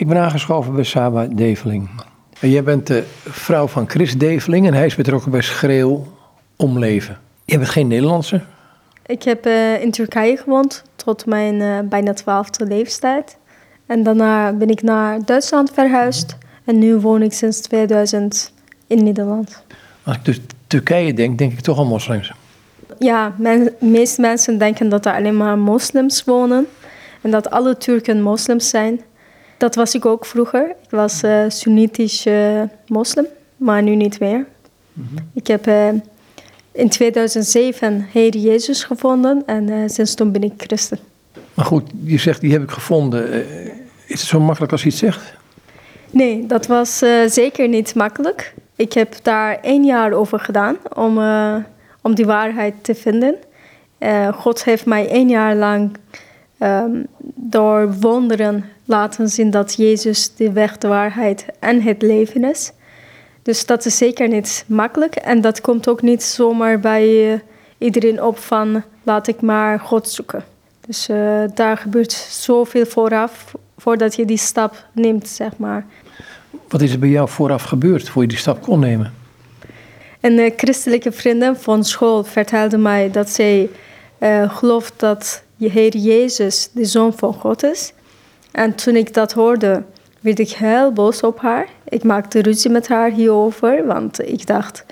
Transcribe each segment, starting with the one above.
Ik ben aangeschoven bij Saba Develing. En jij bent de vrouw van Chris Develing en hij is betrokken bij Schreeuw om Leven. Je bent geen Nederlandse? Ik heb uh, in Turkije gewoond tot mijn uh, bijna twaalfde leeftijd. En daarna ben ik naar Duitsland verhuisd. En nu woon ik sinds 2000 in Nederland. Als ik dus Turkije denk, denk ik toch aan moslims. Ja, de meeste mensen denken dat er alleen maar moslims wonen. En dat alle Turken moslims zijn. Dat was ik ook vroeger. Ik was uh, Sunnitisch uh, moslim, maar nu niet meer. Mm -hmm. Ik heb uh, in 2007 Heer Jezus gevonden en sinds toen ben ik christen. Maar goed, je zegt die heb ik gevonden. is het zo makkelijk als je het zegt? Nee, dat was zeker niet makkelijk. Ik heb daar één jaar over gedaan om, om die waarheid te vinden. God heeft mij één jaar lang um, door wonderen laten zien dat Jezus de weg, de waarheid en het leven is. Dus dat is zeker niet makkelijk en dat komt ook niet zomaar bij uh, iedereen op van laat ik maar God zoeken. Dus uh, daar gebeurt zoveel vooraf voordat je die stap neemt, zeg maar. Wat is er bij jou vooraf gebeurd voor je die stap kon nemen? Een uh, christelijke vriendin van school vertelde mij dat zij gelooft dat je Heer Jezus de Zoon van God is. En toen ik dat hoorde, werd ik heel boos op haar. Ik maakte ruzie met haar hierover, want ik dacht,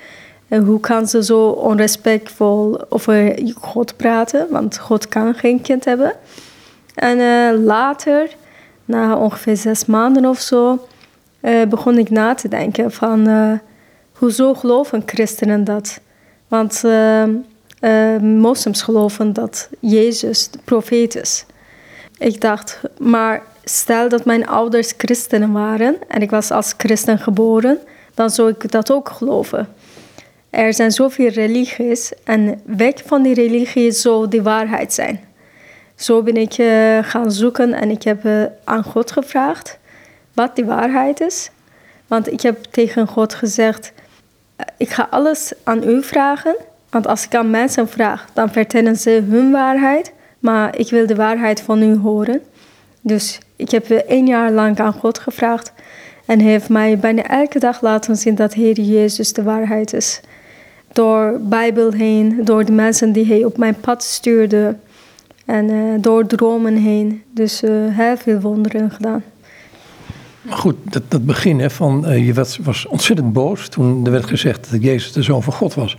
hoe kan ze zo onrespectvol over God praten? Want God kan geen kind hebben. En uh, later, na ongeveer zes maanden of zo, uh, begon ik na te denken van, uh, hoezo geloven christenen dat? Want uh, moslims geloven dat Jezus de profeet is. Ik dacht, maar stel dat mijn ouders christenen waren en ik was als christen geboren, dan zou ik dat ook geloven. Er zijn zoveel religies en weg van die religie zou de waarheid zijn. Zo ben ik uh, gaan zoeken en ik heb uh, aan God gevraagd wat die waarheid is. Want ik heb tegen God gezegd, ik ga alles aan u vragen want als ik aan mensen vraag, dan vertellen ze hun waarheid, maar ik wil de waarheid van u horen. Dus ik heb één jaar lang aan God gevraagd en hij heeft mij bijna elke dag laten zien dat Heer Jezus de waarheid is. Door Bijbel heen, door de mensen die hij op mijn pad stuurde en uh, door dromen heen. Dus uh, heel veel wonderen gedaan. Maar goed, dat, dat begin hè, van uh, je was, was ontzettend boos toen er werd gezegd dat Jezus de zoon van God was.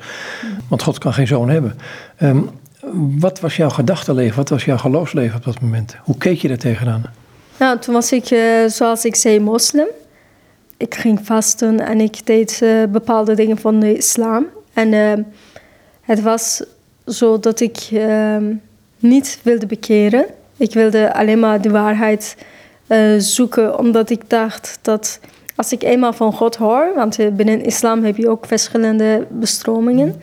Want God kan geen zoon hebben. Um, wat was jouw gedachtenleven, wat was jouw geloofsleven op dat moment? Hoe keek je daar tegenaan? Nou, toen was ik, uh, zoals ik zei, moslim. Ik ging vasten en ik deed uh, bepaalde dingen van de islam. En het was zo dat ik ehm, niet wilde bekeren. Ik wilde alleen maar de waarheid uh, zoeken, omdat ik dacht dat als ik eenmaal van God hoor, want binnen islam heb je ook verschillende bestromingen.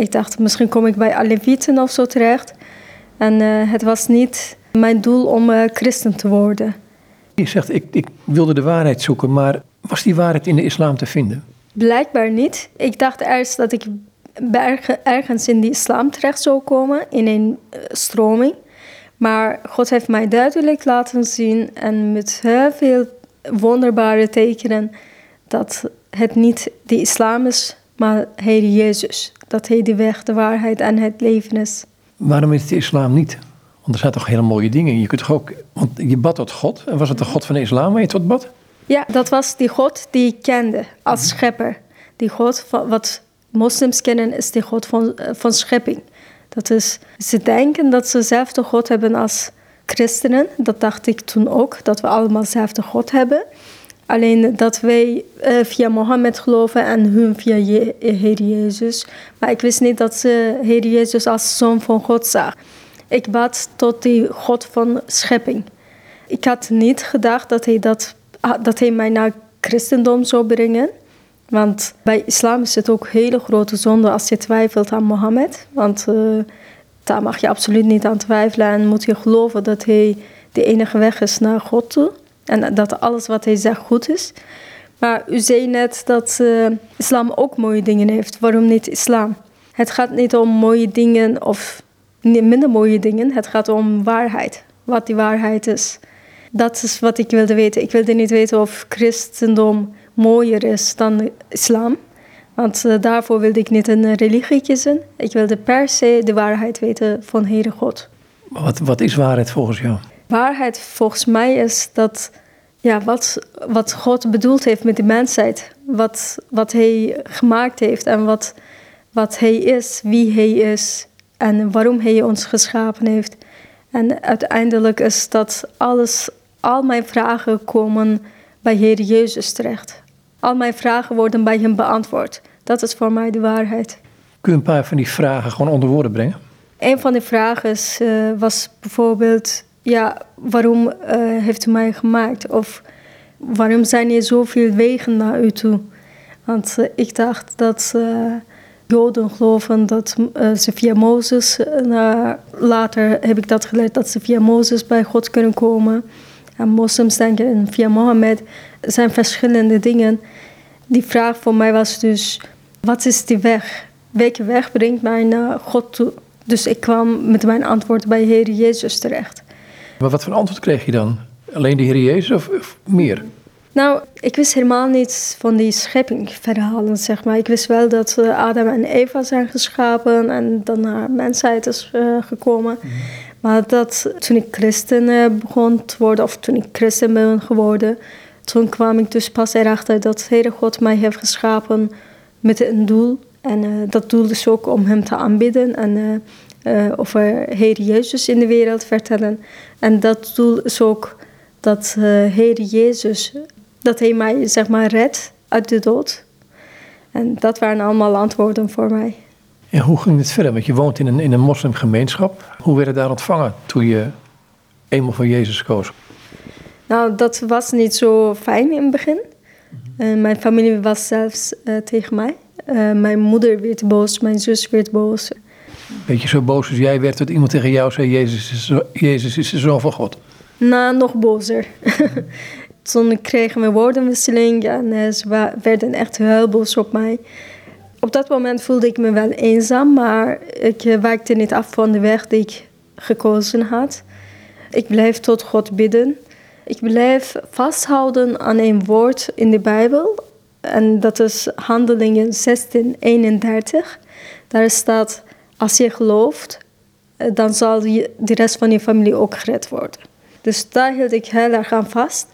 Ik dacht, misschien kom ik bij Alevieten of zo terecht. En uh, het was niet mijn doel om uh, christen te worden. Je zegt, ik, ik wilde de waarheid zoeken, maar was die waarheid in de islam te vinden? Blijkbaar niet. Ik dacht eerst dat ik ergens in de islam terecht zou komen, in een stroming. Maar God heeft mij duidelijk laten zien en met heel veel wonderbare tekenen dat het niet de islam is, maar Heer Jezus. Dat hij de weg, de waarheid en het leven is. Waarom is het de islam niet? Want er zijn toch hele mooie dingen. Je kunt toch ook, want je bad tot God. En was het de God van de islam waar je tot bad? Ja, dat was die God die ik kende als schepper. Die God, wat moslims kennen, is de God van, van schepping. Dat is, ze denken dat ze dezelfde God hebben als christenen. Dat dacht ik toen ook, dat we allemaal dezelfde God hebben. Alleen dat wij uh, via Mohammed geloven en hun via Heer Jezus. Maar ik wist niet dat ze Heer Jezus als zoon van God zag. Ik bad tot die God van schepping. Ik had niet gedacht dat hij, dat, dat hij mij naar christendom zou brengen. Want bij islam is het ook hele grote zonde als je twijfelt aan Mohammed. Want uh, daar mag je absoluut niet aan twijfelen en moet je geloven dat hij de enige weg is naar God. En dat alles wat hij zegt goed is. Maar u zei net dat uh, islam ook mooie dingen heeft. Waarom niet islam? Het gaat niet om mooie dingen of minder mooie dingen. Het gaat om waarheid. Wat die waarheid is. Dat is wat ik wilde weten. Ik wilde niet weten of christendom mooier is dan islam. Want uh, daarvoor wilde ik niet een religie kiezen. Ik wilde per se de waarheid weten van Heere God. Wat, wat is waarheid volgens jou? Waarheid volgens mij is dat ja, wat, wat God bedoeld heeft met de mensheid. Wat, wat Hij gemaakt heeft en wat, wat Hij is, wie Hij is en waarom Hij ons geschapen heeft. En uiteindelijk is dat alles, al mijn vragen komen bij Heer Jezus terecht. Al mijn vragen worden bij Hem beantwoord. Dat is voor mij de waarheid. Kun je een paar van die vragen gewoon onder woorden brengen? Een van de vragen uh, was bijvoorbeeld: ja, waarom uh, heeft u mij gemaakt? Of waarom zijn er zoveel wegen naar u toe? Want uh, ik dacht dat Joden geloven dat ze via Mozes, later heb ik dat geleerd, dat ze via Mozes bij God kunnen komen. En moslims denken via Mohammed. Zijn verschillende dingen. Die vraag voor mij was dus: wat is die weg? Welke weg brengt mij naar God toe? Dus ik kwam met mijn antwoord bij Heer Jezus terecht. Maar wat voor antwoord kreeg je dan? Alleen de Heer Jezus of, meer? Nou, ik wist helemaal niets van die scheppingverhalen, zeg maar. Ik wist wel dat uh, Adam en Eva zijn geschapen en dan naar mensheid is uh, gekomen. Mhm. Maar dat toen ik christen uh, begon te worden, of toen ik christen ben geworden, toen kwam ik dus pas erachter dat Heere God mij heeft geschapen met een doel. En uh, dat doel is ook om Hem te aanbidden en uh, uh, over Heer Jezus in de wereld vertellen. En dat doel is ook dat Heer Jezus, dat Hij mij zeg maar redt uit de dood. En dat waren allemaal antwoorden voor mij. En hoe ging het verder? Want je woont in een, in een moslimgemeenschap. Hoe werd het daar ontvangen toen je eenmaal voor Jezus koos? Nou, dat was niet zo fijn in het begin. Uh, mijn familie was zelfs uh, tegen mij. Uh, mijn moeder werd boos, mijn zus werd boos. Beetje zo boos als jij werd dat iemand tegen jou zei: Jezus is, Jezus is de zoon van God. Nou, nog bozer. Toen kregen we woordenwisseling en ze werden echt heel boos op mij. Op dat moment voelde ik me wel eenzaam, maar ik wijkte niet af van de weg die ik gekozen had. Ik bleef tot God bidden. Ik blijf vasthouden aan een woord in de Bijbel. En dat is Handelingen 16, 31. Daar staat, als je gelooft, eh, dan zal de rest van je familie ook gered worden. Dus daar hield ik heel erg aan vast.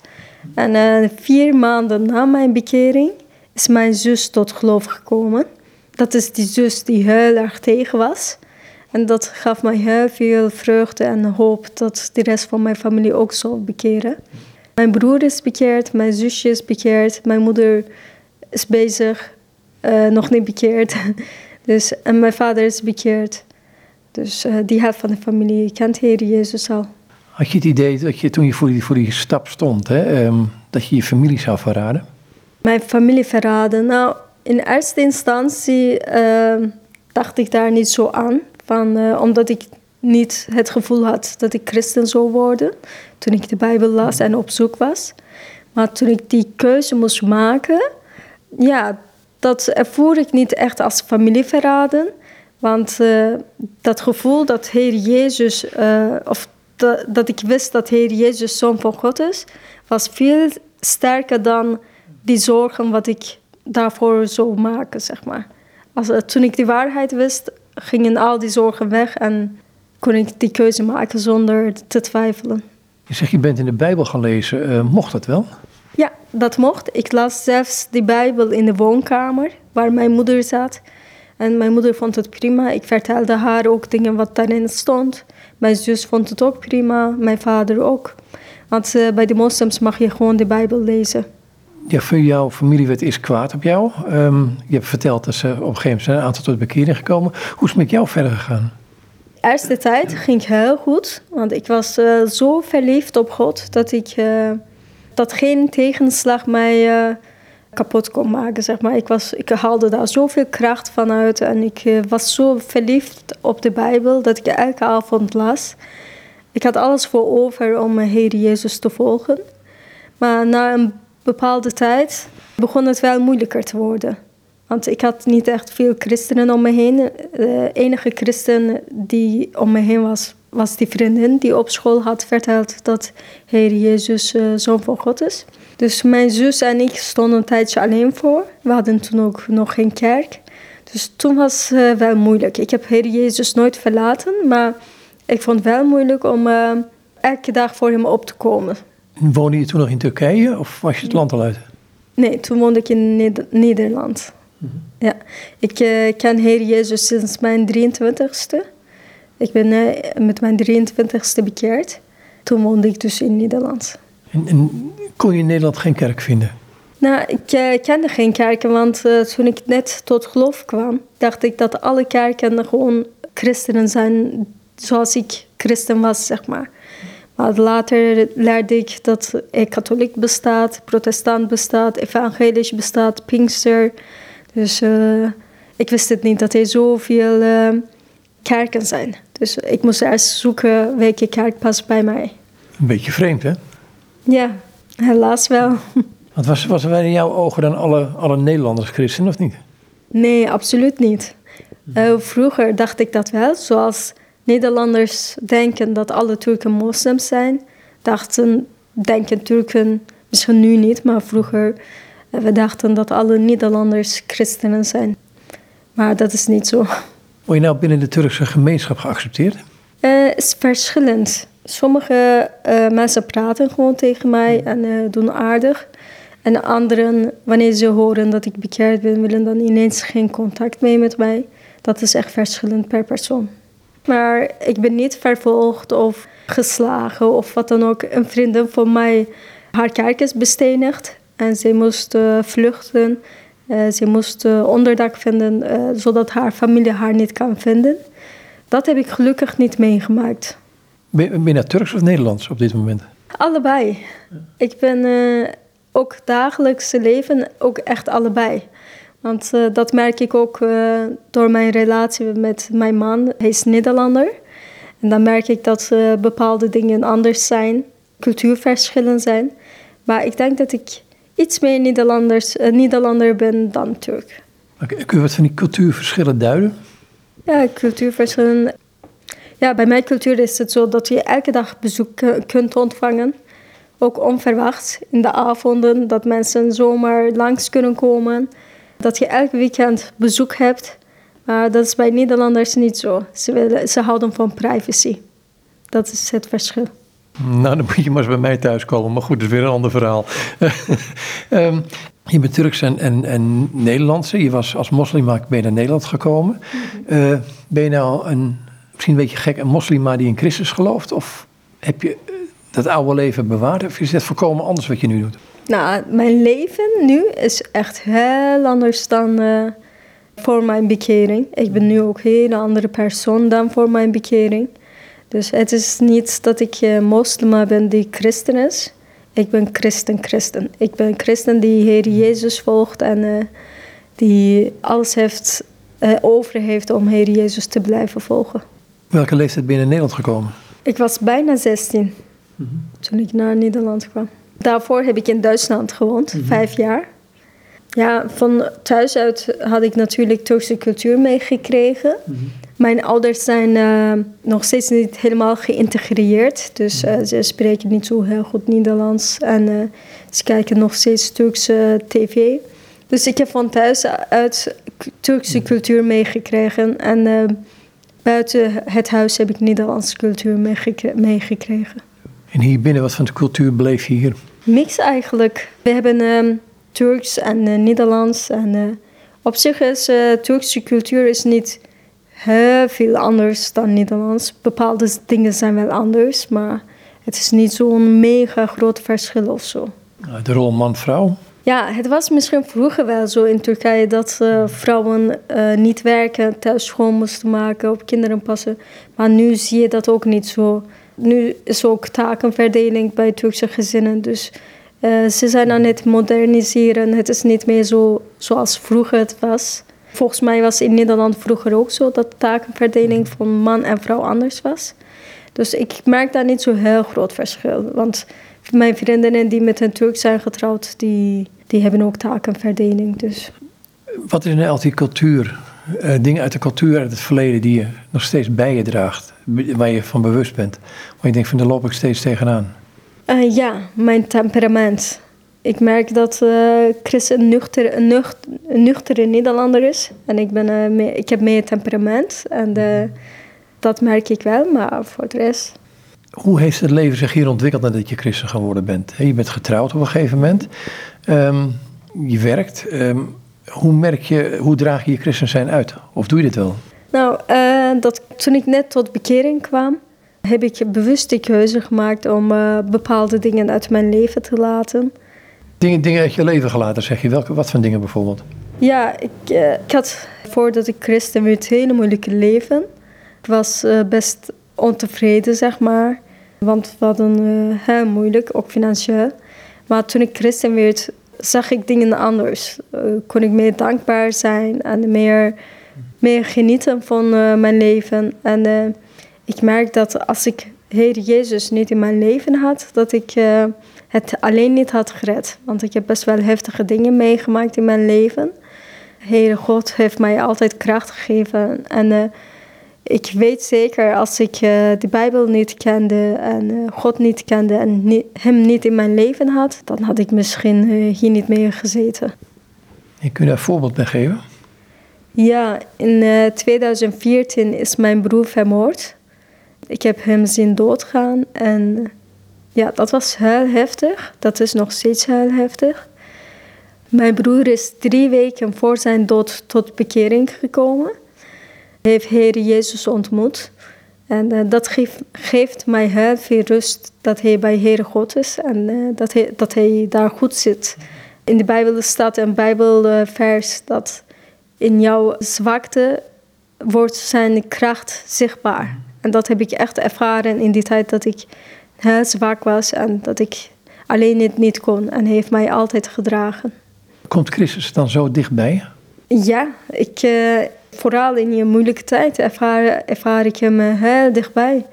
En uh, vier maanden na mijn bekering is mijn zus tot geloof gekomen. Dat is die zus die heel erg tegen was. En dat gaf mij heel veel vreugde en hoop dat de rest van mijn familie ook zou bekeren. Mijn broer is bekeerd, mijn zusje is bekeerd, mijn moeder is bezig, uh, nog niet bekeerd. Dus, en mijn vader is bekeerd. Dus uh, die helft van de familie kent Heer Jezus al. Had je het idee dat je toen je voor die, voor die stap stond, hè, um, dat je je familie zou verraden? Mijn familie verraden? Nou, in eerste instantie uh, dacht ik daar niet zo aan. Van, uh, omdat ik niet het gevoel had dat ik christen zou worden. Toen ik de Bijbel las en op zoek was. Maar toen ik die keuze moest maken, ja, dat ervoer ik niet echt als familieverraden. Want uh, dat gevoel dat Heer Jezus, uh, of dat, ik wist dat Heer Jezus zoon van God is, was veel sterker dan die zorgen wat ik daarvoor zou maken, zeg maar. Als, toen ik die waarheid wist, gingen al die zorgen weg en kon ik die keuze maken zonder te twijfelen. Je zegt je bent in de Bijbel gaan lezen. Mocht dat wel? Ja, dat mocht. Ik las zelfs die Bijbel in de woonkamer waar mijn moeder zat. En mijn moeder vond het prima. Ik vertelde haar ook dingen wat daarin stond. Mijn zus vond het ook prima, mijn vader ook. Want uh, bij de moslims mag je gewoon de Bijbel lezen. Ja, voor jouw familie werd eerst kwaad op jou. Um, je hebt verteld dat ze op een gegeven moment een aantal tot bekering gekomen. Hoe is het met jou verder gegaan? De eerste tijd ging heel goed. Want ik was uh, zo verliefd op God dat ik... Uh, dat geen tegenslag mij uh, kapot kon maken, zeg maar. Ik, was, ik haalde daar zoveel kracht van uit. En ik was zo verliefd op de Bijbel dat ik elke avond las. Ik had alles voor over om mijn Heer Jezus te volgen. Maar na een bepaalde tijd begon het wel moeilijker te worden. Want ik had niet echt veel christenen om me heen. De enige christen die om me heen was, was die vriendin die op school had verteld dat Heer Jezus uh, zoon van God is. Dus mijn zus en ik stonden een tijdje alleen voor. We hadden toen ook nog geen kerk. Dus toen was het uh, wel moeilijk. Ik heb Heer Jezus nooit verlaten, maar ik vond het wel moeilijk om uh, elke dag voor hem op te komen. Woonde je toen nog in Turkije of was je het land al uit? Nee, toen woonde ik in Neder Nederland. Mm -hmm. Ja, ik ken Heer Jezus sinds mijn 23ste. Ik ben uh, met mijn 23ste bekeerd. Toen woonde ik dus in Nederland. En, en kon je in Nederland geen kerk vinden? Nou, ik uh, kende geen kerken, want toen ik net tot geloof kwam, dacht ik dat alle kerken gewoon christenen zijn zoals ik christen was, zeg maar. Maar later leerde ik dat er katholiek bestaat, protestant bestaat, evangelisch bestaat, pinkster. Dus uh, ik wist het niet dat er zoveel kerken zijn. Dus ik moest eerst zoeken welke kerk past bij mij. Een beetje vreemd, hè? Ja, helaas wel. Want was, was er in jouw ogen dan alle, alle Nederlanders christen, of niet? Nee, absoluut niet. Uh, vroeger dacht ik dat wel, zoals Nederlanders denken dat alle Turken moslims zijn. Dachten, denken Turken, misschien nu niet, maar vroeger, we dachten dat alle Nederlanders christenen zijn. Maar dat is niet zo. Word je nou binnen de Turkse gemeenschap geaccepteerd? Het uh, is verschillend. Sommige uh, mensen praten gewoon tegen mij en uh, doen aardig. En anderen, wanneer ze horen dat ik bekeerd ben, willen dan ineens geen contact meer met mij. Dat is echt verschillend per persoon. Maar ik ben niet vervolgd of geslagen of wat dan ook. Een vriendin van mij, haar kerk is bestenigd. En ze moest vluchten. Uh, ze moest uh, onderdak vinden, zodat haar familie haar niet kan vinden. Dat heb ik gelukkig niet meegemaakt. Ben, ben je nou Turks of Nederlands op dit moment? Allebei. Ik ben ook dagelijks leven ook echt allebei. Want dat merk ik ook door mijn relatie met mijn man. Hij is Nederlander. En dan merk ik dat bepaalde dingen anders zijn, cultuurverschillen zijn. Maar ik denk dat ik iets meer Nederlanders, Nederlander ben dan Turk. Okay, kun je wat van die cultuurverschillen duiden? Ja, cultuurverschillen. Ja, bij mijn cultuur is het zo dat je elke dag bezoek kunt ontvangen. Ook onverwachts in de avonden, dat mensen zomaar langs kunnen komen. Dat je elk weekend bezoek hebt. Maar dat is bij Nederlanders niet zo. Ze, willen, ze houden van privacy. Dat is het verschil. Nou, dan moet je maar eens bij mij thuiskomen. Maar goed, dat is weer een ander verhaal. um, je bent Turks en, en, en Nederlandse. Je was als moslima ben je naar Nederland gekomen. Uh, ben je nou een, misschien een beetje gek, een moslima die in Christus gelooft? Of heb je dat oude leven bewaard? Of is het voorkomen anders wat je nu doet? Nou, mijn leven nu is echt heel anders dan uh, voor mijn bekering. Ik ben nu ook een hele andere persoon dan voor mijn bekering. Dus het is niet dat ik uh, moslima ben die christen is. Ik ben christen-christen. Ik ben christen die Heer Jezus volgt en uh, die alles heeft, over heeft om Heer Jezus te blijven volgen. Welke leeftijd ben je in Nederland gekomen? Ik was bijna 16 mm -hmm. toen ik naar Nederland kwam. Daarvoor heb ik in Duitsland gewoond, mm -hmm. vijf jaar. Ja, van thuis uit had ik natuurlijk Turkse cultuur meegekregen. Mm -hmm. Mijn ouders zijn uh, nog steeds niet helemaal geïntegreerd. Dus uh, ze spreken niet zo heel goed Nederlands. En uh, ze kijken nog steeds Turkse tv. Dus ik heb van thuis uit Turkse cultuur meegekregen. En buiten het huis heb ik Nederlandse cultuur meegekregen. En hier binnen, wat van de cultuur bleef je hier? Mix eigenlijk. We hebben um, Turks en Nederlands. En op zich is Turkse cultuur is niet heel veel anders dan Nederlands. Bepaalde dingen zijn wel anders, maar het is niet zo'n mega groot verschil of zo. De rol man-vrouw? Ja, het was misschien vroeger wel zo in Turkije dat vrouwen niet werken, thuis schoon moesten maken, op kinderen passen. Maar nu zie je dat ook niet zo. Nu is ook takenverdeling bij Turkse gezinnen. Dus uh, ze zijn aan het moderniseren. Het is niet meer zo zoals vroeger het was. Volgens mij was in Nederland vroeger ook zo dat takenverdeling van man en vrouw anders was. Dus ik merk daar niet zo heel groot verschil. Want mijn vriendinnen die met een Turk zijn getrouwd, die, die hebben ook takenverdeling. Dus. Wat is nou altijd die cultuur uh, dingen uit de cultuur, uit het verleden, die je nog steeds bij je draagt, waar je van bewust bent? Waar je denkt van, daar loop ik steeds tegenaan. Uh, ja, mijn temperament. Ik merk dat uh, Chris een, nuchter, een, een nuchtere Nederlander is. En ik, ben, meer, ik heb meer temperament. En dat merk ik wel, maar voor de rest... Hoe heeft het leven zich hier ontwikkeld nadat je christen geworden bent? Je bent getrouwd op een gegeven moment. Um, je werkt. Um, hoe merk je, hoe draag je je christen zijn uit? Of doe je dit wel? Nou, uh, dat, toen ik net tot bekering kwam, heb ik bewust de keuze gemaakt om uh, bepaalde dingen uit mijn leven te laten. Dingen, dingen uit je leven gelaten, zeg je. Welke, wat voor dingen bijvoorbeeld? Ja, ik, uh, ik had voordat ik christen werd een hele moeilijke leven. Ik was best ontevreden, zeg maar. Want we hadden heel moeilijk, ook financieel. Maar toen ik christen werd, zag ik dingen anders. Kon ik meer dankbaar zijn en meer, meer genieten van mijn leven. En ik merk dat als ik Heer Jezus niet in mijn leven had, dat ik het alleen niet had gered. Want ik heb best wel heftige dingen meegemaakt in mijn leven. Heere God heeft mij altijd kracht gegeven. En ik weet zeker, als ik uh, de Bijbel niet kende en uh, God niet kende en Hem niet in mijn leven had, dan had ik misschien hier niet meer gezeten. Je kunt daar een voorbeeld bij geven? Ja, in 2014 is mijn broer vermoord. Ik heb hem zien doodgaan en ja, dat was heel heftig. Dat is nog steeds heel heftig. Mijn broer is drie weken voor zijn dood tot bekering gekomen heeft Heer Jezus ontmoet. En uh, dat geeft, geeft, mij heel veel rust dat hij bij Heer God is en uh, dat, hij, dat hij daar goed zit. In de Bijbel staat een Bijbelvers dat in jouw zwakte wordt zijn kracht zichtbaar. En dat heb ik echt ervaren in die tijd dat ik heel zwak was en dat ik alleen het niet kon. En hij heeft mij altijd gedragen. Komt Christus dan zo dichtbij? Ja, ik, uh, vooral in je moeilijke tijd ervaar, ervaar ik hem eh, heel dichtbij.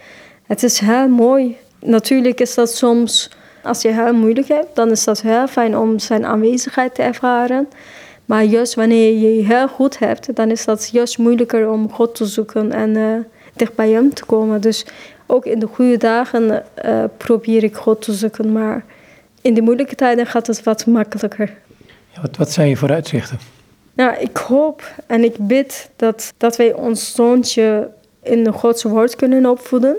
Het is heel mooi. Natuurlijk is dat soms, als je heel moeilijk hebt, dan is dat heel fijn om zijn aanwezigheid te ervaren. Maar juist wanneer je je heel goed hebt, dan is dat juist moeilijker om God te zoeken en uh, dicht bij hem te komen. Dus ook in de goede dagen uh, probeer ik God te zoeken, maar in de moeilijke tijden gaat het wat makkelijker. Ja, wat, wat zijn je vooruitzichten? Nou, ik hoop en ik bid dat, dat wij ons zoontje in de Godse woord kunnen opvoeden.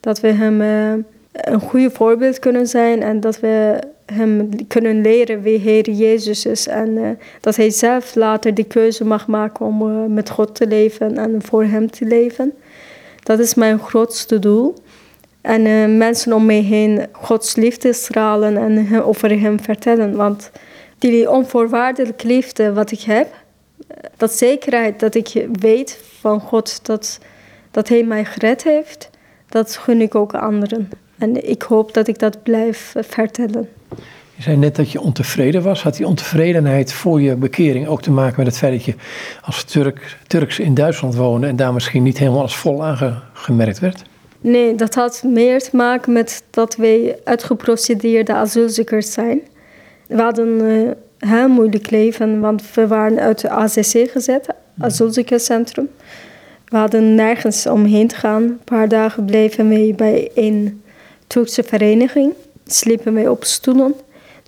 Dat we hem uh, een goede voorbeeld kunnen zijn en dat we hem kunnen leren wie Heer Jezus is. En uh, dat hij zelf later de keuze mag maken om uh, met God te leven en voor hem te leven. Dat is mijn grootste doel. En mensen om mij heen Gods liefde stralen en over hem vertellen. Want die onvoorwaardelijke liefde wat ik heb, dat zekerheid dat ik weet van God dat, dat Hij mij gered heeft, dat gun ik ook anderen. En ik hoop dat ik dat blijf vertellen. Je zei net dat je ontevreden was. Had die ontevredenheid voor je bekering ook te maken met het feit dat je als Turk, Turks in Duitsland woonde en daar misschien niet helemaal als vol aangemerkt werd? Nee, dat had meer te maken met dat wij uitgeprocedeerde asielzoekers zijn. We hadden een eh, heel moeilijk leven, want we waren uit de ACC gezet, asielzoekerscentrum. We hadden nergens omheen te gaan. Een paar dagen bleven we bij een Turkse vereniging. Sliepen we op stoelen.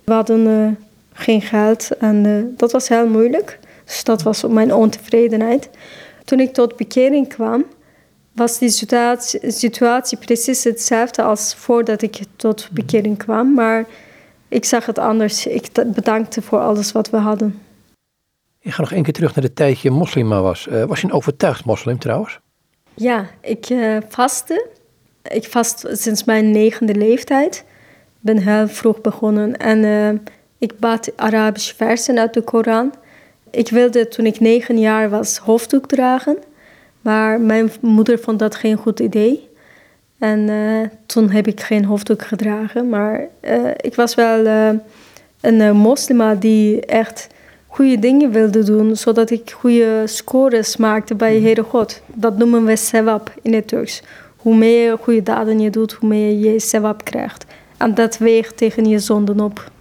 We hadden uh, geen geld en uh, dat was heel moeilijk. Dus dat was mijn ontevredenheid. Toen ik tot bekering kwam, was die situatie, situatie precies hetzelfde als voordat ik tot bekering kwam. Maar ik zag het anders. Ik bedankte voor alles wat we hadden. Ik ga nog één keer terug naar de tijd je moslima was. Uh, was je een overtuigd moslim trouwens? Ja, ik uh, vastte. Ik vast sinds mijn negende leeftijd. Ik ben heel vroeg begonnen en uh, ik bad Arabische versen uit de Koran. Ik wilde toen ik negen jaar was hoofddoek dragen, maar mijn moeder vond dat geen goed idee. En uh, toen heb ik geen hoofddoek gedragen. Maar uh, ik was wel een moslima die echt goede dingen wilde doen. Zodat ik goede scores maakte bij Heere God. Dat noemen we sewab in het Turks. Hoe meer goede daden je doet, hoe meer je sewab krijgt. En dat weegt tegen je zonden op.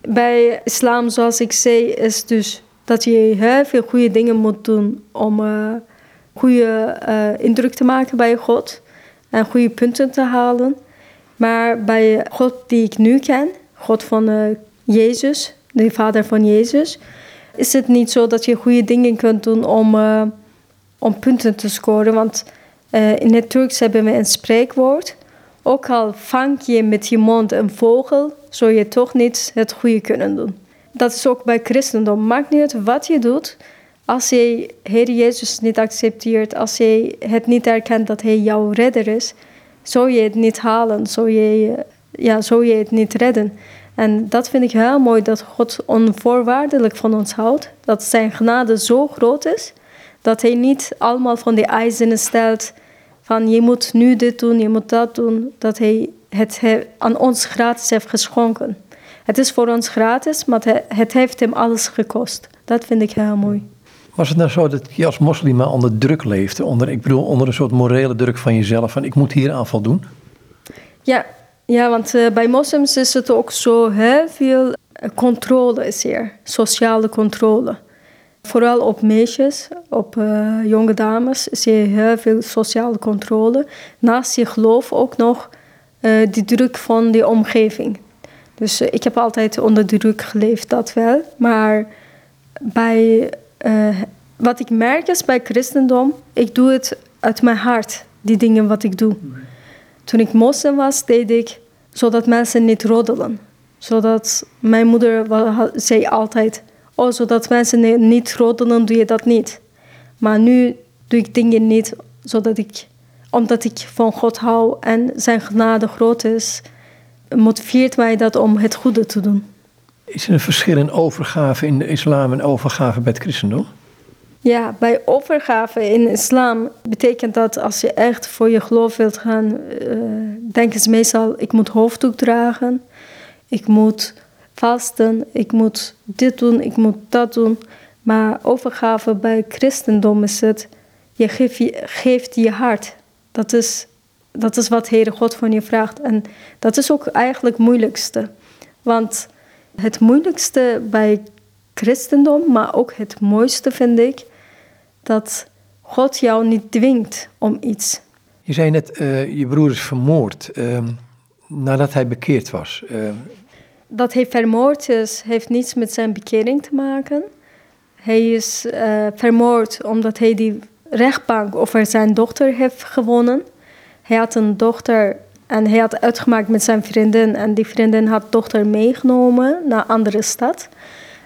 Bij islam, zoals ik zei, is dus dat je heel veel goede dingen moet doen om uh, goede uh, indruk te maken bij God en goede punten te halen. Maar bij God die ik nu ken, God van uh, Jezus, de vader van Jezus, is het niet zo dat je goede dingen kunt doen om, om punten te scoren. Want in het Turks hebben we een spreekwoord. Ook al vang je met je mond een vogel, zul je toch niet het goede kunnen doen. Dat is ook bij christendom. Maakt niet uit wat je doet. Als je Heer Jezus niet accepteert, als je het niet erkent dat Hij jouw redder is, zou je het niet halen, zou je, ja, zou je het niet redden. En dat vind ik heel mooi, dat God onvoorwaardelijk van ons houdt. Dat zijn genade zo groot is, dat Hij niet allemaal van die eisen stelt van je moet nu dit doen, je moet dat doen. Dat Hij het aan ons gratis heeft geschonken. Het is voor ons gratis, maar het heeft hem alles gekost. Dat vind ik heel mooi. Was het nou zo dat je als moslim onder druk leefde? Onder, ik bedoel, onder een soort morele druk van jezelf, van ik moet hier aan voldoen? Ja, ja want uh, bij moslims is het ook zo heel veel eh, controle is hier, sociale controle. Vooral op meisjes, op uh, jonge dames, zie je heel veel sociale controle. Naast je geloof ook nog uh, die druk van de omgeving. Dus uh, ik heb altijd onder druk geleefd, dat wel. Maar bij, wat ik merk is bij christendom, ik doe het uit mijn hart, die dingen wat ik doe. Toen ik moslim was, deed ik zodat mensen niet roddelen. Zodat mijn moeder zei altijd Oh, zodat mensen niet roddelen, doe je dat niet. Maar nu doe ik dingen niet zodat ik, omdat ik van God hou en zijn genade groot is, motiveert mij dat om het goede te doen. Is er een verschil in overgave in de islam en overgave bij het christendom? Ja, bij overgave in islam betekent dat als je echt voor je geloof wilt gaan, uh, denken ze meestal: ik moet hoofddoek dragen, ik moet vasten, ik moet dit doen, ik moet dat doen. Maar overgave bij christendom is het, je geeft je, geeft je hart. Dat is, dat is wat Heere God van je vraagt. En dat is ook eigenlijk het moeilijkste. Want het moeilijkste bij christendom, maar ook het mooiste vind ik, dat God jou niet dwingt om iets. Je zei net, uh, je broer is vermoord uh, nadat hij bekeerd was. Uh, dat hij vermoord is, heeft niets met zijn bekering te maken. Hij is uh, vermoord omdat hij die rechtbank over zijn dochter heeft gewonnen. Hij had een dochter en hij had uitgemaakt met zijn vriendin. En die vriendin had dochter meegenomen naar een andere stad.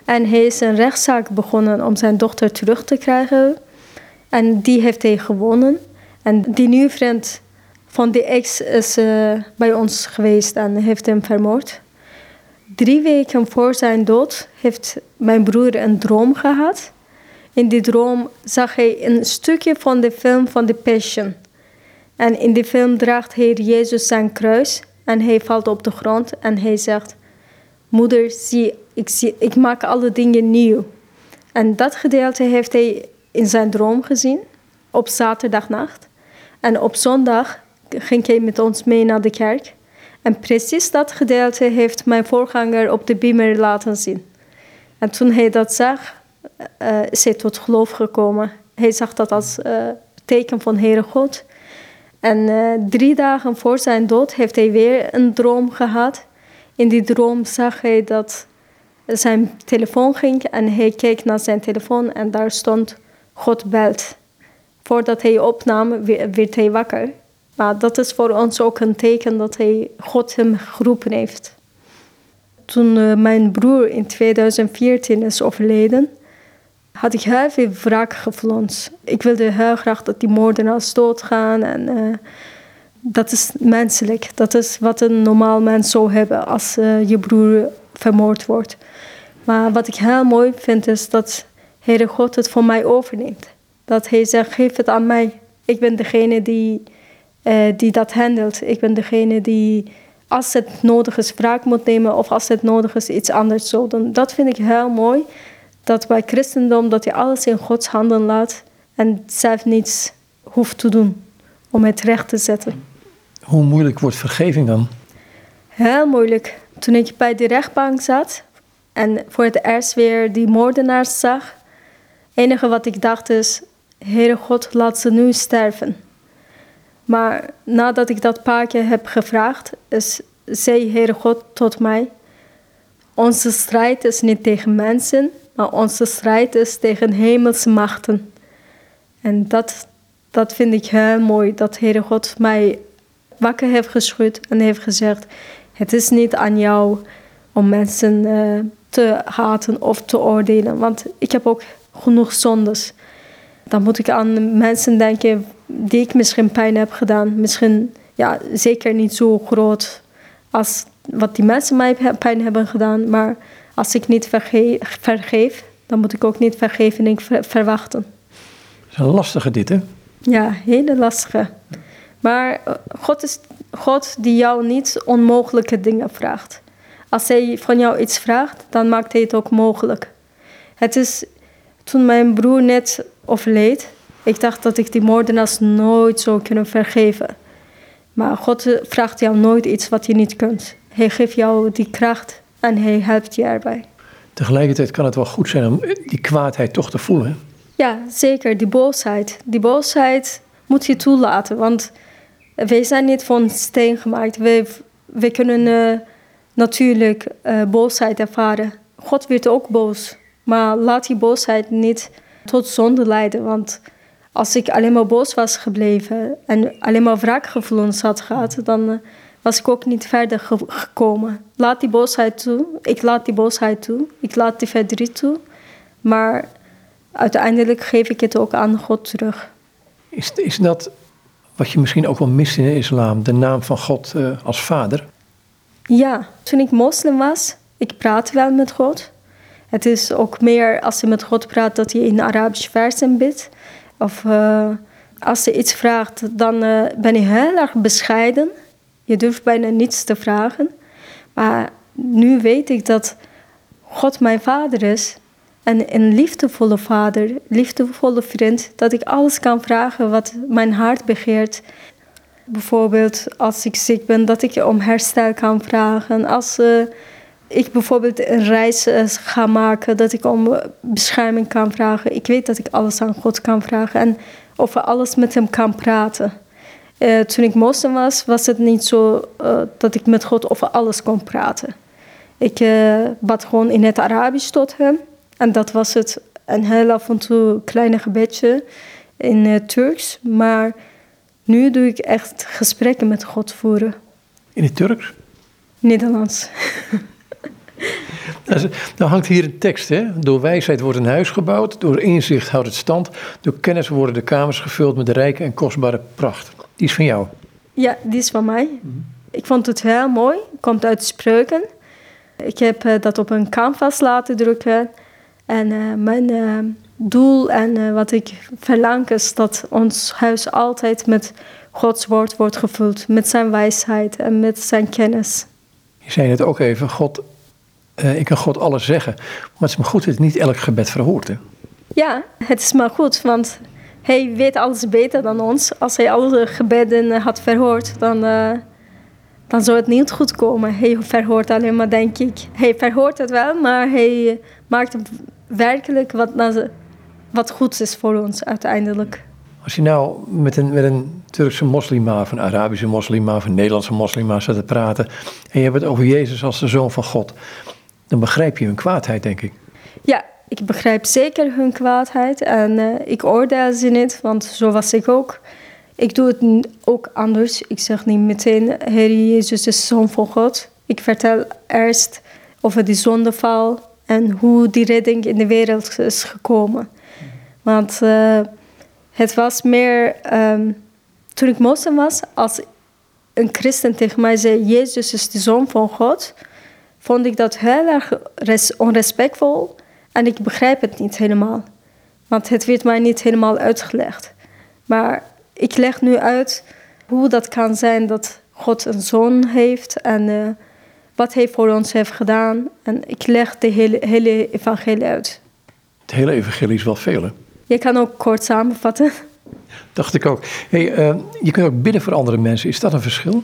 En hij is een rechtszaak begonnen om zijn dochter terug te krijgen. En die heeft hij gewonnen. En die nieuwe vriend van die ex is uh, bij ons geweest en heeft hem vermoord. Drie weken voor zijn dood heeft mijn broer een droom gehad. In die droom zag hij een stukje van de film van The Passion. En in die film draagt Heer Jezus zijn kruis en hij valt op de grond en hij zegt: Moeder, zie, ik, zie, ik maak alle dingen nieuw. En dat gedeelte heeft hij in zijn droom gezien op zaterdagnacht. En op zondag ging hij met ons mee naar de kerk. En precies dat gedeelte heeft mijn voorganger op de beamer laten zien. En toen hij dat zag, uh, is hij tot geloof gekomen. Hij zag dat als uh, teken van Heere God. En uh, drie dagen voor zijn dood heeft hij weer een droom gehad. In die droom zag hij dat zijn telefoon ging en hij keek naar zijn telefoon en daar stond God belt. Voordat hij opnam, werd hij wakker. Maar dat is voor ons ook een teken dat hij God hem geroepen heeft. Toen uh, mijn broer in 2014 is overleden, had ik heel veel wraakgevoelens. Ik wilde heel graag dat die moordenaars doodgaan. En uh, dat is menselijk. Dat is wat een normaal mens zou hebben als uh, je broer vermoord wordt. Maar wat ik heel mooi vind is dat Heere God het voor mij overneemt. Dat hij zegt, geef het aan mij. Ik ben degene die die dat handelt. Ik ben degene die, als het nodig is, wraak moet nemen of als het nodig is, iets anders zo doen. Dat vind ik heel mooi. Dat bij christendom, dat je alles in Gods handen laat en zelf niets hoeft te doen om het recht te zetten. Hoe moeilijk wordt vergeving dan? Heel moeilijk. Toen ik bij de rechtbank zat, en voor het eerst weer die moordenaars zag, het enige wat ik dacht is, Heere God, laat ze nu sterven. Maar nadat ik dat paar keer heb gevraagd, is, zei Heere God tot mij, onze strijd is niet tegen mensen, maar onze strijd is tegen hemelse machten. En dat, dat vind ik heel mooi, dat Heere God mij wakker heeft geschud en heeft gezegd, het is niet aan jou om mensen uh, te haten of te oordelen, want ik heb ook genoeg zondes. Dan moet ik aan mensen denken die ik misschien pijn heb gedaan. Misschien ja, zeker niet zo groot als wat die mensen mij pijn hebben gedaan. Maar als ik niet vergeef, dan moet ik ook niet vergevening verwachten. Dat is een lastige dit, hè? Ja, hele lastige. Maar eh, God is God die jou niet onmogelijke dingen vraagt. Als hij van jou iets vraagt, dan maakt hij het ook mogelijk. Het is toen mijn broer net overleed, ik dacht dat ik die moordenaars nooit zou kunnen vergeven. Maar God vraagt jou nooit iets wat je niet kunt. Hij geeft jou die kracht en hij helpt je erbij. Tegelijkertijd kan het wel goed zijn om die kwaadheid toch te voelen. Ja, zeker. Die boosheid. Die boosheid moet je toelaten. Want wij zijn niet van steen gemaakt. Wij, wij kunnen uh, natuurlijk uh, boosheid ervaren. God werd ook boos. Maar laat die boosheid niet tot zonde leiden. Want als ik alleen maar boos was gebleven en alleen maar wraakgevoelens had gehad, dan uh, was ik ook niet verder ge gekomen. Laat die boosheid toe. Ik laat die boosheid toe. Ik laat die verdriet toe. Maar uiteindelijk geef ik het ook aan God terug. Is, is dat wat je misschien ook wel mist in de islam, de naam van God uh, als vader? Ja, toen ik moslim was, ik praat wel met God. Het is ook meer als je met God praat dat je in Arabisch versen bidt. Of uh, als je iets vraagt, dan uh, ben je heel erg bescheiden. Je durft bijna niets te vragen. Maar nu weet ik dat God mijn vader is. En een liefdevolle vader, liefdevolle vriend, dat ik alles kan vragen wat mijn hart begeert. Bijvoorbeeld als ik ziek ben, dat ik om herstel kan vragen. Als uh, ik bijvoorbeeld een reis uh, ga maken, dat ik om bescherming kan vragen. Ik weet dat ik alles aan God kan vragen en over alles met hem kan praten. Uh, toen ik moslim was, was het niet zo dat ik met God over alles kon praten. Ik bad gewoon in het Arabisch tot hem. En dat was het. Een heel af en toe kleine gebedje in het Turks. Maar nu doe ik echt gesprekken met God voeren. In het Turks? Nederlands. Dan hangt hier een tekst, hè? Door wijsheid wordt een huis gebouwd, door inzicht houdt het stand, door kennis worden de kamers gevuld met de rijke en kostbare pracht. Die is van jou? Ja, die is van mij. Ik vond het heel mooi, komt uit spreuken. Ik heb eh, dat op een canvas laten drukken. En uh, mijn uh, doel en uh, wat ik verlang is dat ons huis altijd met Gods woord wordt gevuld. Met zijn wijsheid en met zijn kennis. Je zei het ook even, God, ik kan God alles zeggen. Maar het is maar goed dat niet elk gebed verhoort. Hè? Ja, het is maar goed, want hij weet alles beter dan ons. Als hij alle gebeden had verhoord, dan, dan zou het niet goed komen. Hij verhoort alleen maar, denk ik. Hij verhoort het wel, maar hij maakt werkelijk wat, wat goed is voor ons uiteindelijk. Als je nou met een, met een Turkse moslima, of een Arabische moslima, of een Nederlandse moslima zit te praten. en je hebt het over Jezus als de zoon van God. Dan begrijp je hun kwaadheid, denk ik. Ja, ik begrijp zeker hun kwaadheid. en uh, ik oordeel ze niet, want zo was ik ook. Ik doe het ook anders. Ik zeg niet meteen: Heer Jezus is zoon van God. Ik vertel eerst over die zondeval en hoe die redding in de wereld is gekomen. Want uh, het was meer, um, toen ik moslim was, als een christen tegen mij zei: Jezus is de zoon van God, vond ik dat heel erg onrespectvol en ik begrijp het niet helemaal. Want het werd mij niet helemaal uitgelegd. Maar ik leg nu uit hoe dat kan zijn dat God een zoon heeft en uh, wat hij voor ons heeft gedaan. En ik leg de hele, hele evangelie uit. Het hele evangelie is wel veel, hè? Je kan ook kort samenvatten. Dacht ik ook. Hey, uh, je kunt ook bidden voor andere mensen. Is dat een verschil?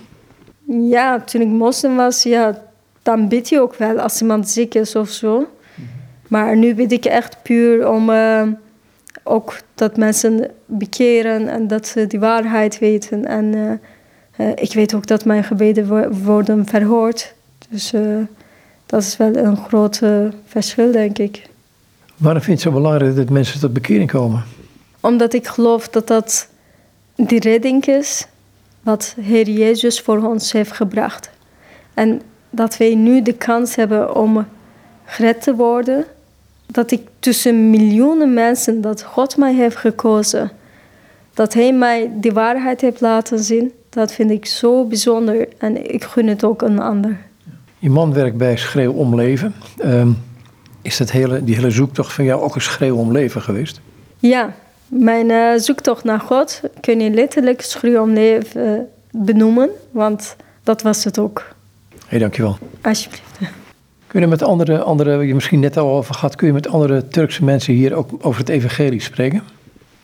Ja, toen ik moslim was, ja, dan bid je ook wel als iemand ziek is of zo. Maar nu bid ik echt puur om uh, ook dat mensen bekeren en dat ze die waarheid weten. En uh, uh, ik weet ook dat mijn gebeden worden verhoord. Dus dat is wel een groot verschil, denk ik. Waarom vind je het zo belangrijk dat mensen tot bekering komen? Omdat ik geloof dat dat die redding is wat Heer Jezus voor ons heeft gebracht. En dat wij nu de kans hebben om gered te worden. Dat ik tussen miljoenen mensen, dat God mij heeft gekozen. Dat Hij mij die waarheid heeft laten zien. Dat vind ik zo bijzonder en ik gun het ook een ander. Je man werkt bij Schreeuw om Leven. Um, is dat hele, die hele zoektocht van jou ook een schreeuw om leven geweest? Ja, mijn uh, zoektocht naar God kun je letterlijk schreeuw om leven uh, benoemen, want dat was het ook. Hey, dankjewel. Alsjeblieft. Kun je met andere, andere, je misschien net al over gehad, kun je met andere Turkse mensen hier ook over het evangelie spreken?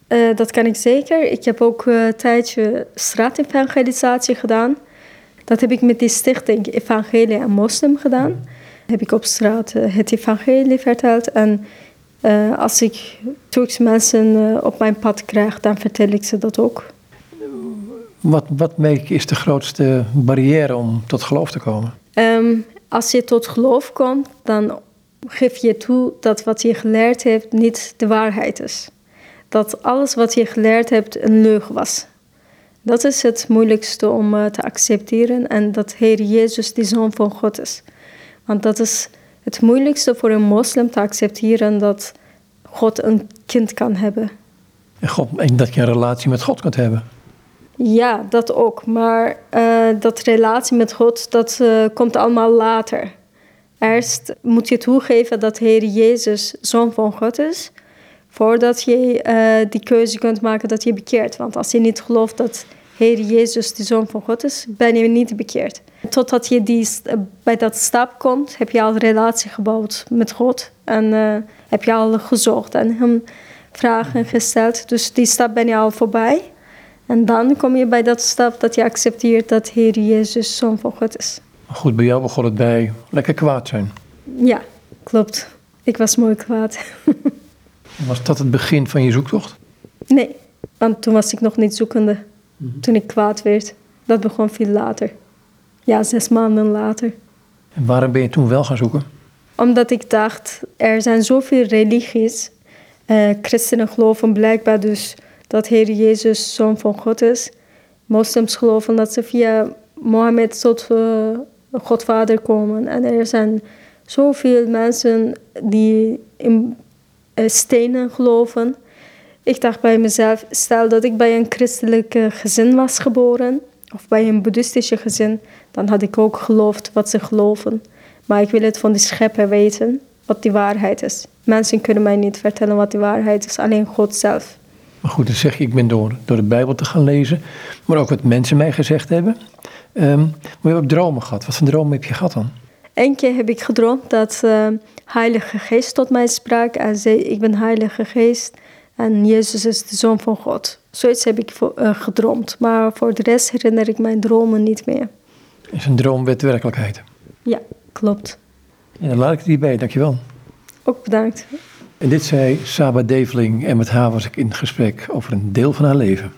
Uh, dat kan ik zeker. Ik heb ook een tijdje straatevangelisatie gedaan. Dat heb ik met die stichting Evangelie en Moslim gedaan. Ja heb ik op straat eh, het evangelie verteld. En uh, als ik Turkse mensen op mijn pad krijg, dan vertel ik ze dat ook. Wat, wat merk is de grootste barrière om tot geloof te komen? Um, als je tot geloof komt, dan geef je toe dat wat je geleerd hebt niet de waarheid is. Dat alles wat je geleerd hebt een leugen was. Dat is het moeilijkste om uh, te accepteren en dat Heer Jezus de Zoon van God is. Want dat is het moeilijkste voor een moslim te accepteren dat God een kind kan hebben. En, God, en dat je een relatie met God kunt hebben. Ja, dat ook. Maar uh, dat relatie met God, dat uh, komt allemaal later. Eerst moet je toegeven dat Heer Jezus Zoon van God is. Voordat je uh, die keuze kunt maken dat je bekeert. Want als je niet gelooft dat Heer Jezus de Zoon van God is, ben je niet bekeerd. Totdat je die, bij dat stap komt, heb je al een relatie gebouwd met God. En heb je al gezocht en hem vragen gesteld. Dus die stap ben je al voorbij. En dan kom je bij dat stap dat je accepteert dat Heer Jezus Zoon van God is. Goed, bij jou begon het bij lekker kwaad zijn. Ja, klopt. Ik was mooi kwaad. was dat het begin van je zoektocht? Nee, want toen was ik nog niet zoekende. Mhm. Toen ik kwaad werd. Dat begon veel later. Ja, zes maanden later. En waarom ben je toen wel gaan zoeken? Omdat ik dacht, er zijn zoveel religies. Uh, christenen geloven blijkbaar dus dat Heer Jezus zoon van God is. Moslims geloven dat ze via Mohammed tot uh, Godvader komen. En er zijn zoveel mensen die in uh, stenen geloven. Ik dacht bij mezelf, stel dat ik bij een christelijk gezin was geboren, of bij een boeddhistische gezin, dan had ik ook geloofd wat ze geloven. Maar ik wil het van de schepper weten, wat die waarheid is. Mensen kunnen mij niet vertellen wat die waarheid is, alleen God zelf. Maar goed, dan zeg je, ik ben door, door de Bijbel te gaan lezen, maar ook wat mensen mij gezegd hebben. Um, maar je hebt ook dromen gehad. Wat voor dromen heb je gehad dan? Eén keer heb ik gedroomd dat uh, Heilige Geest tot mij sprak en zei, ik ben Heilige Geest en Jezus is de Zoon van God. Zoiets heb ik uh, gedroomd, maar voor de rest herinner ik mijn dromen niet meer. Is een droom werd werkelijkheid? Ja, klopt. En dan laat ik het hierbij, dankjewel. Ook bedankt. En dit zei Saba Develing en met haar was ik in gesprek over een deel van haar leven.